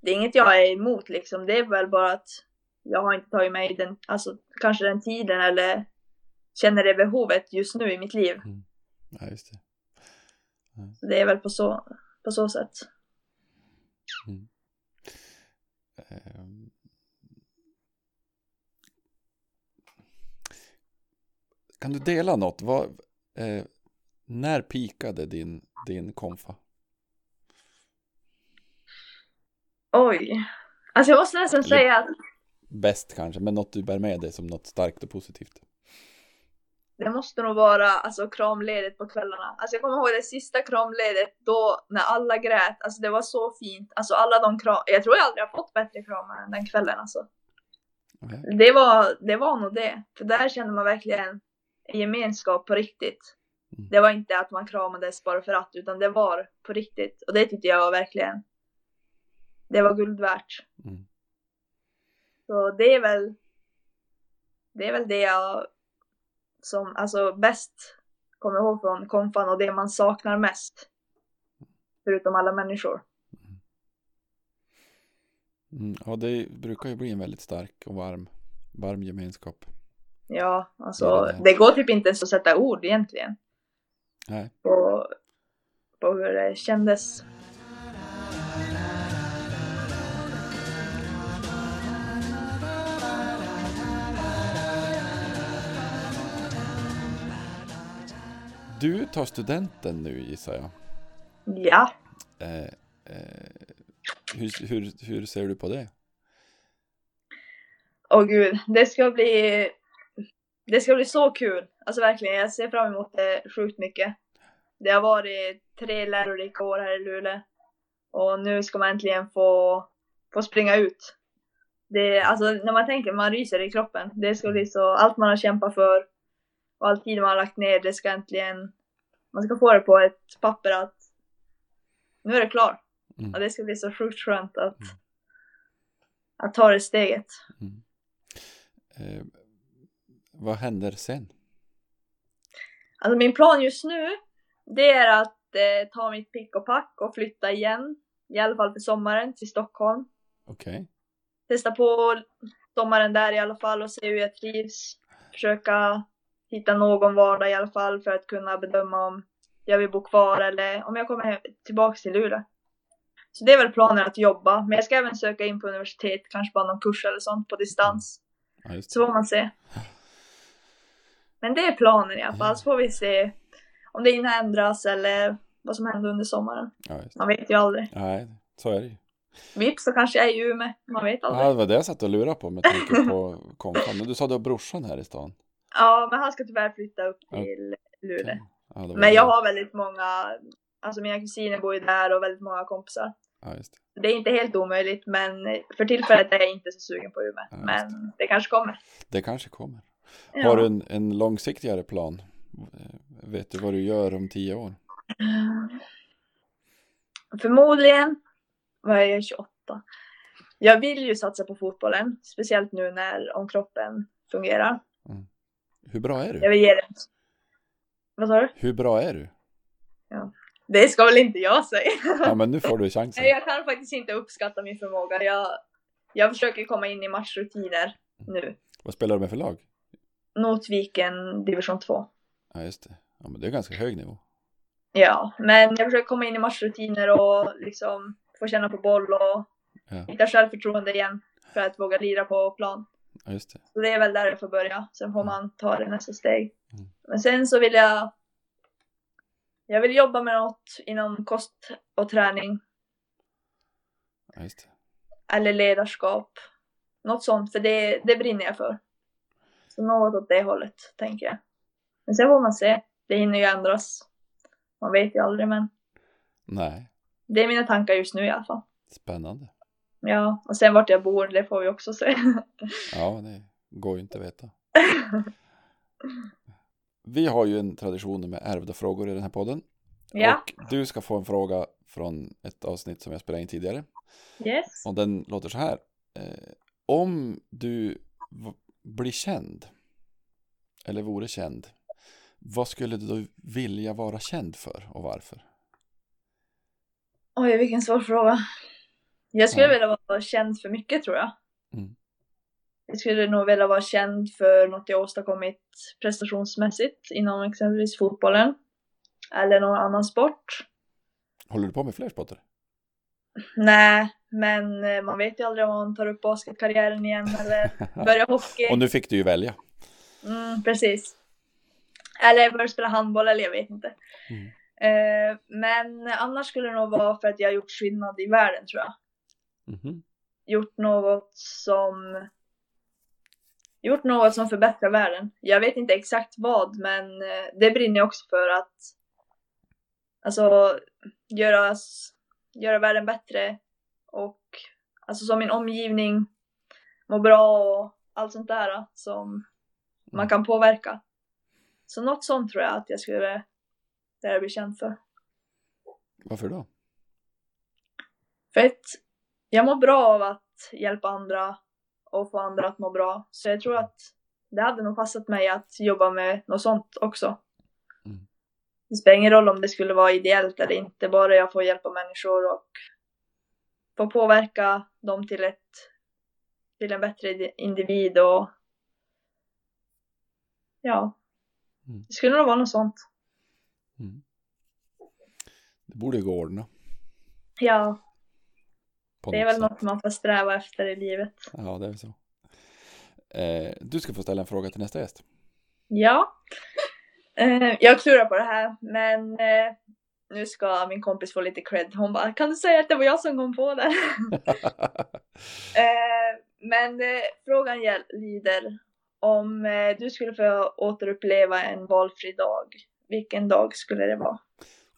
det är inget jag är emot liksom, det är väl bara att jag har inte tagit mig den, alltså kanske den tiden eller känner det behovet just nu i mitt liv. Ja, just det. Så det är väl på så, på så sätt. Ehm. Kan du dela något? Vad, eh, när pikade din, din konfa? Oj. Alltså jag måste nästan säga att Bäst kanske, men något du bär med dig som något starkt och positivt. Det måste nog vara alltså kramledet på kvällarna. Alltså jag kommer ihåg det sista kramledet då när alla grät. Alltså det var så fint. Alltså alla de kram... Jag tror jag aldrig har fått bättre kramar än den kvällen alltså. Okej. Det var, det var nog det. För där kände man verkligen en gemenskap på riktigt. Mm. Det var inte att man kramades bara för att, utan det var på riktigt. Och det tyckte jag var verkligen, det var guld värt. Mm. Så det är väl, det är väl det jag som, alltså bäst kommer ihåg från konfan och det man saknar mest. Förutom alla människor. Mm, ja, det brukar ju bli en väldigt stark och varm, varm gemenskap. Ja, alltså det. det går typ inte ens att sätta ord egentligen Nej. på, på hur det kändes. Du tar studenten nu gissar jag. Ja, Eh, eh, hur, hur, hur ser du på det? åh gud, det ska bli, det ska bli så kul. Alltså verkligen, jag ser fram emot det sjukt mycket. Det har varit tre lärorika år här i Luleå och nu ska man äntligen få, få springa ut. Det, alltså när man tänker, man ryser i kroppen. Det ska bli så, allt man har kämpat för och all tid man har lagt ner, det ska äntligen, man ska få det på ett papper att nu är det klart. Mm. Och det ska bli så sjukt skönt att, att ta det steget. Eh, vad händer sen? Alltså min plan just nu, det är att eh, ta mitt pick och pack och flytta igen. I alla fall för sommaren till Stockholm. Okej. Testa på sommaren där i alla fall och se hur jag trivs. Försöka hitta någon vardag i alla fall för att kunna bedöma om jag vill bo kvar eller om jag kommer hem, tillbaks till Luleå. Så det är väl planen att jobba, men jag ska även söka in på universitet, kanske bara någon kurs eller sånt på distans. Ja. Så får man se. Men det är planen i alla fall, så får vi se om det hinner ändras eller vad som händer under sommaren. Ja. Man vet ju aldrig. Nej, så är det ju. Vips så kanske jag är i Umeå, man vet Ja, aldrig. det var det jag satt och lurade på med tanke på konfan. Men du sa du har brorsan här i stan. Ja, men han ska tyvärr flytta upp till Luleå. Ja, Men jag har väldigt många, alltså mina kusiner bor ju där och väldigt många kompisar. Ja, det. Det är inte helt omöjligt, men för tillfället är jag inte så sugen på Umeå. Ja, Men det kanske kommer. det kanske kommer. Har du en, en långsiktigare plan? Vet du vad du gör om tio år? Förmodligen, vad är jag, 28? Jag vill ju satsa på fotbollen, speciellt nu när om kroppen fungerar. Hur bra är Jag du? vill ge det. Vad sa du? Hur bra är du? Det ska väl inte jag säga. Ja, men nu får du chansen. Jag kan faktiskt inte uppskatta min förmåga. Jag, jag försöker komma in i matchrutiner nu. Vad spelar du med för lag? Notviken division 2. Ja, just det. Ja, men det är ganska hög nivå. Ja, men jag försöker komma in i matchrutiner och liksom få känna på boll och Ja, hitta självförtroende igen för att våga lira på plan. Ja just det. Så det är väl där jag får börja. Sen får man ta det nästa steg. Mm. Men sen så vill jag jag vill jobba med något inom kost och träning Ja, just det. eller ledarskap. något sånt, för det, det brinner jag för. Så något åt det hållet, tänker jag. Men sen får man se. Det hinner ju ändras. Man vet ju aldrig, men Nej, det är mina tankar just nu i alla fall. spännande. Ja, och sen vart jag bor, det får vi också se. Ja, det går ju inte att veta. Vi har ju en tradition med ärvda frågor i den här podden. ja, Och du ska få en fråga från ett avsnitt som jag spelade in tidigare. yes. Och den låter så här. Eh, om du blir känd, eller vore känd, vad skulle du då vilja vara känd för och varför? Oj, vilken svår fråga. Jag skulle Ja. vilja vara känd för mycket, tror jag. Mm. Jag skulle nog vilja vara känd för något jag åstadkommit prestationsmässigt inom exempelvis fotbollen. Eller någon annan sport. Håller du på med fler sporter? Nej, men eh, man vet ju aldrig om man tar upp basketkarriären igen eller börjar hockey. Och nu fick du ju välja. Mm, precis. Eller börja spela handboll eller jag vet inte. Mm. Eh, men annars skulle det nog vara för att jag har gjort skillnad i världen tror jag. Mhm. Gjort något som gjort något som förbättrar världen. Jag vet inte exakt vad, men eh, det brinner jag också för att alltså göra, göra världen bättre och alltså som min omgivning mår bra och allt sånt där som man kan påverka. Så något sånt tror jag att jag skulle det jag blir känd för. Varför då? För att jag mår bra av att hjälpa andra och få andra att må bra. Så jag tror att det hade nog passat mig att jobba med något sånt också. Mm. Det spelar ingen roll om det skulle vara ideellt eller inte, bara jag får hjälpa människor och få påverka dem till ett till en bättre individ och ja, Mm. det skulle nog vara något sånt. Mm. Det borde gå att ordna. Ja, det är väl sätt. något man får sträva efter i livet. Ja, det är väl så. Eh, du ska få ställa en fråga till nästa gäst. Ja. Eh, jag klurar på det här, men eh, nu ska min kompis få lite cred. Hon bara, kan du säga att det var jag som kom på det? eh, men eh, frågan lyder, om eh, du skulle få återuppleva en valfri dag, vilken dag skulle det vara?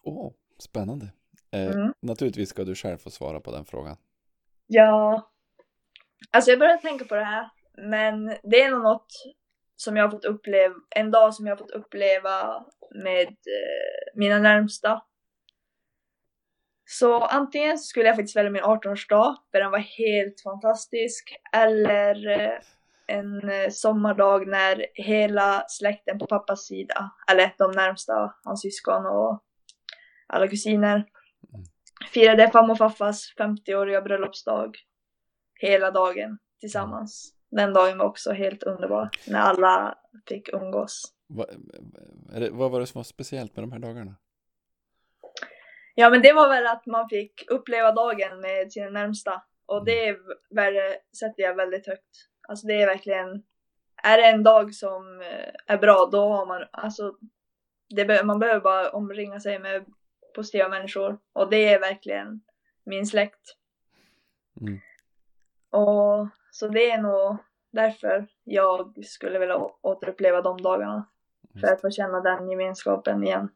Åh, spännande. Eh, Mm. Naturligtvis ska du själv få svara på den frågan. Ja, alltså jag började tänka på det här, men det är nog något som jag har fått uppleva, en dag som jag har fått uppleva med eh, mina närmsta. Så antingen skulle jag faktiskt välja min 18-årsdag, för den var helt fantastisk, eller eh, en eh, sommardag när hela släkten på pappas sida, eller de närmsta, hans syskon och alla kusiner, firade farmor och farfars 50-åriga bröllopsdag hela dagen tillsammans. Den dagen var också helt underbar när alla fick umgås. Va, det, vad var det som var speciellt med de här dagarna? Ja men det var väl att man fick uppleva dagen med sina närmsta och det är värre, sätter jag väldigt högt. Alltså det är verkligen, är det en dag som eh, är bra då har man, alltså det man behöver bara omringa sig med positiva människor och det är verkligen min släkt. Mm. Och så det är nog därför jag skulle vilja återuppleva de dagarna. För att få känna den gemenskapen igen.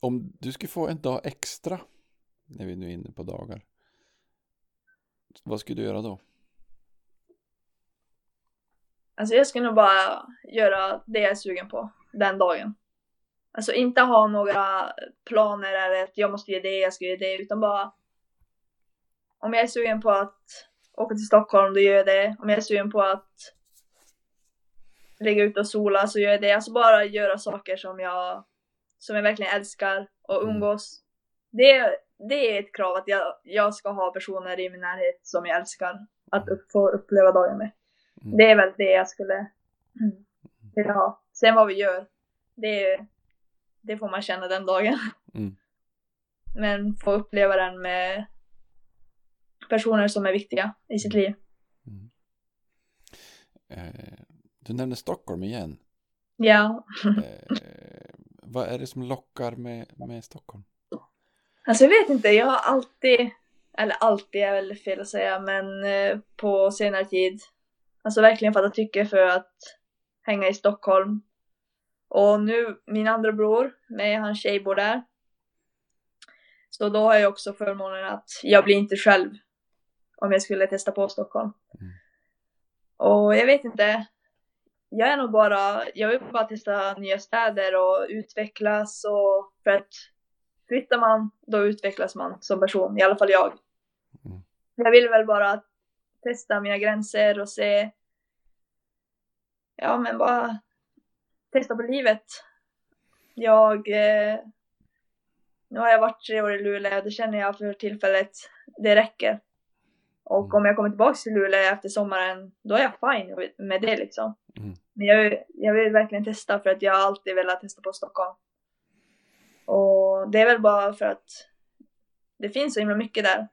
Om du skulle få en dag extra, när vi nu är inne på dagar, vad skulle du göra då? Alltså jag skulle nog bara göra det jag är sugen på den dagen. Alltså inte ha några planer eller att jag måste göra det, jag ska göra det, utan bara om jag är sugen på att åka till Stockholm, då gör jag det. Om jag är sugen på att lägga ut och sola så gör jag det. Alltså bara göra saker som jag, som jag verkligen älskar och Mm. umgås. Det, det är ett krav att jag, jag ska ha personer i min närhet som jag älskar att upp, få uppleva dagen med. Mm. Det är väl det jag skulle mm, vilja ha. Sen vad vi gör, det, det får man känna den dagen. Mm. Men få uppleva den med personer som är viktiga i sitt liv. Eh, du nämner Stockholm igen. Ja, Eh, vad är det som lockar med, med Stockholm? alltså jag vet inte, jag har alltid eller alltid är väl fel att säga, men eh, på senare tid, alltså verkligen fattat tycke för att hänga i Stockholm. Och nu, min andra bror med hans tjej bor där. Så då har jag också förmånen att jag blir inte själv om jag skulle testa på Stockholm. Mm. Och jag vet inte, jag är nog bara, jag vill bara testa nya städer och utvecklas och för att flyttar man då utvecklas man som person, i alla fall jag. Mm. Jag vill väl bara testa mina gränser och se, ja men bara testa på livet. Jag, eh, nu har jag varit tre år i Luleå och det känner jag för tillfället, det räcker. Och Mm. om jag kommer tillbaka till Luleå efter sommaren, då är jag fine med det liksom. Mm. Men jag, jag vill verkligen testa för att jag alltid velat testa på Stockholm. Och det är väl bara för att det finns så himla mycket där.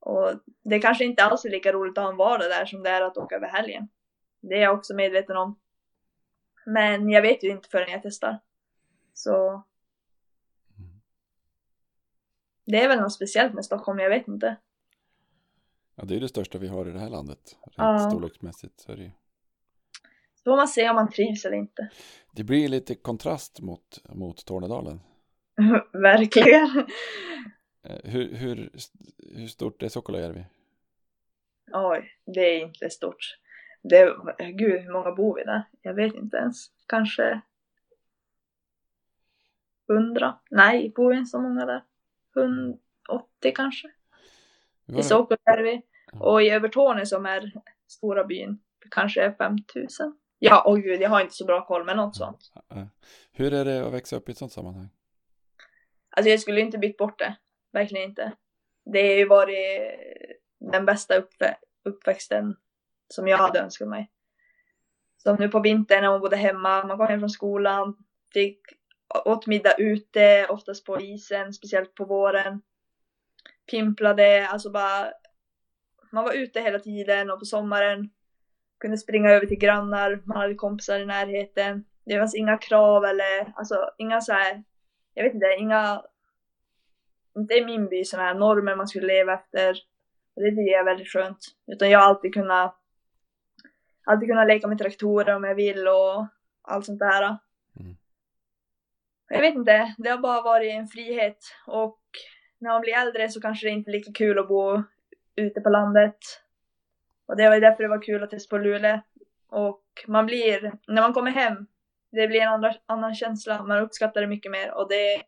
Och det kanske inte alls är lika roligt att ha en vardag där som det är att åka över helgen. Det är jag också medveten om. Men jag vet ju inte förrän jag testar. Så Mm. det är väl något speciellt med Stockholm, jag vet inte. Ja, det är det största vi har i det här landet. Rent Ja. storleksmässigt. Så är det. Så får man se om man trivs eller inte. det blir lite kontrast mot, mot Tornedalen. Verkligen. Eh, Hur, hur, hur stort är Sokolajärvi? Oj, det är inte stort. Det, gud, hur många bor vi där? Jag vet inte ens. Kanske hundra? Nej, bor vi inte så många där? 180 kanske? I det? Sokolajärvi. Ja. Och i Övertorneå som är stora byn, kanske är 5000. Ja, åh gud, jag har inte så bra koll, men något sånt. Hur är det att växa upp i ett sånt sammanhang? Alltså jag skulle inte bytt bort det. Verkligen inte. Det har ju varit den bästa uppvä- uppväxten som jag hade önskat mig. Som nu på vintern när man bodde hemma, man kom hem från skolan, fick åt middag ute, oftast på isen, speciellt på våren. Pimplade, alltså bara man var ute hela tiden och på sommaren kunde springa över till grannar, man hade kompisar i närheten. Det fanns inga krav eller alltså inga så här, jag vet inte, inga, inte i min by sådana här normer man skulle leva efter. Och det tycker jag är väldigt skönt. Utan jag har alltid kunnat, alltid kunnat leka med traktorer om jag vill och allt sånt där. Mm. Jag vet inte, det har bara varit en frihet och när man blir äldre så kanske det inte är lika kul att bo ute på landet. Och det var därför det var kul att testa på Luleå. Och man blir, när man kommer hem, det blir en andra, annan känsla. Man uppskattar det mycket mer och det,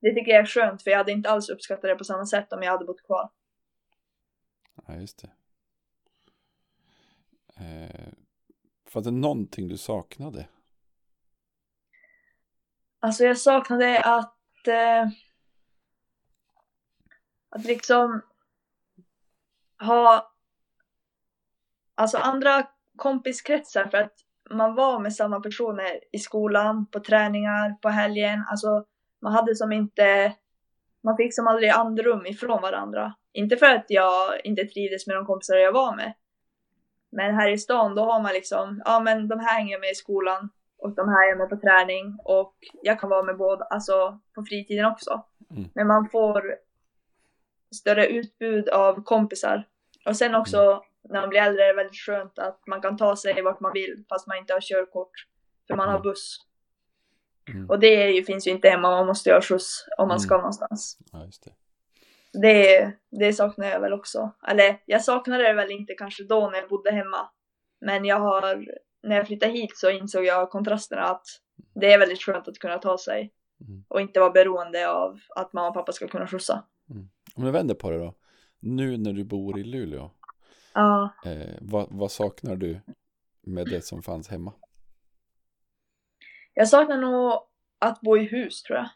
det tycker jag är skönt för jag hade inte alls uppskattat det på samma sätt om jag hade bott kvar. Ja, just det. Eh, fanns det någonting du saknade? Alltså jag saknade att, eh, att liksom ha alltså andra kompiskretsar för att man var med samma personer i skolan, på träningar, på helgen. Alltså man hade som inte, man fick som aldrig andrum ifrån varandra. Inte för att jag inte trivdes med de kompisar jag var med. Men här i stan då har man liksom, ja men de här hänger jag med i skolan och de här är jag med på träning och jag kan vara med båda, alltså på fritiden också. Mm. Men man får större utbud av kompisar. Och sen också när man blir äldre är det väldigt skönt att man kan ta sig vart man vill fast man inte har körkort. För man har Mm. buss. Mm. Och det ju, finns ju inte hemma, man måste ju ha skjuts om man Mm. ska någonstans. Ja, just det. Det, det saknar jag väl också. Eller jag saknade det väl inte kanske då när jag bodde hemma. Men jag har, när jag flyttade hit så insåg jag kontrasterna att det är väldigt skönt att kunna ta sig. Mm. Och inte vara beroende av att mamma och pappa ska kunna skjutsa. Om jag vänder på det då. Nu när du bor i Luleå. Ja, Eh, vad, vad saknar du med det som fanns hemma? jag saknar nog att bo i hus tror jag.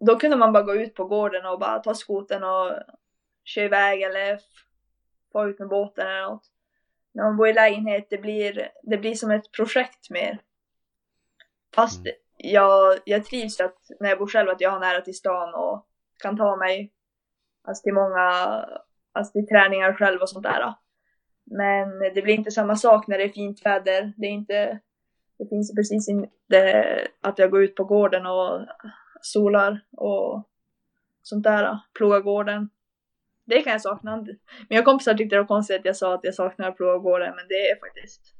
Då kunde man bara gå ut på gården och bara ta skoten och köra iväg eller få ut med båten eller något. När man bor i lägenhet, det blir, det blir som ett projekt mer. Fast Mm. jag, jag trivs att när jag bor själv att jag har nära till stan och kan ta mig alltså till många, alltså till träningar själv och sånt där. Men det blir inte samma sak när det är fint väder. Det är inte, det finns precis inte att jag går ut på gården och solar och sånt där, ploga gården. Det kan jag sakna. Mina kompisar tyckte det var konstigt att jag sa att jag saknar att ploga gården, men det är faktiskt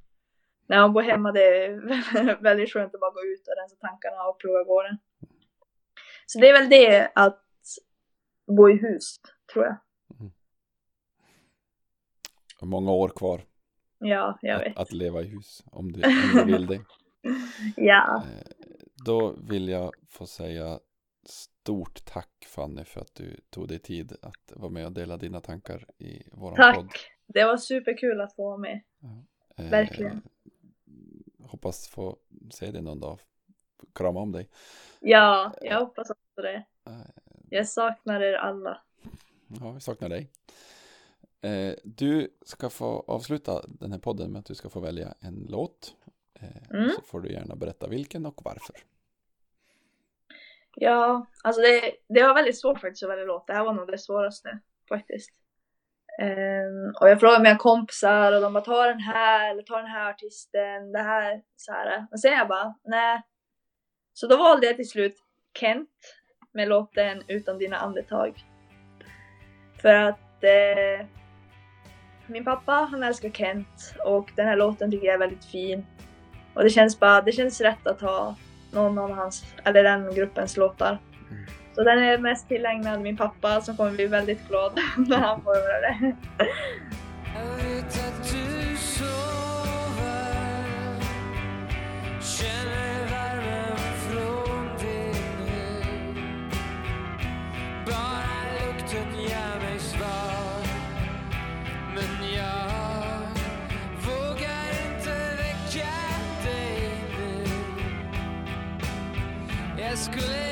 när man bor hemma det är väldigt skönt att bara gå ut och rensa tankarna och ploga gården. Så det är väl det att bo i hus, tror jag. Många år kvar Ja, jag vet. att, att leva i hus om du, om du vill det. Ja, Eh, Då vill jag få säga stort tack Fanny för att du tog dig tid att vara med och dela dina tankar i våran podd. tack. Det var superkul att få vara med. Eh, Verkligen. Hoppas få se dig någon dag. Krama om dig. Ja, jag hoppas också det. Eh, Jag saknar er alla. Ja, vi saknar dig. Eh, Du ska få avsluta den här podden med att du ska få välja en låt. Eh, Mm. Så får du gärna berätta vilken och varför. Ja, alltså det, det var väldigt svårt faktiskt att välja låt. Det här var nog det svåraste faktiskt. Um, och jag frågade mina kompisar och de bara ta den här eller ta den här artisten, det här så här. Men sen jag bara nej. Så då valde jag till slut Kent med låten Utan dina andetag. För att eh, min pappa han älskar Kent och den här låten tycker jag är väldigt fin. Och det känns bara, det känns rätt att ha någon av hans, eller den gruppens låtar. Mm. Så den är mest tillägnad min pappa som kommer bli väldigt glad när han får höra det. Jag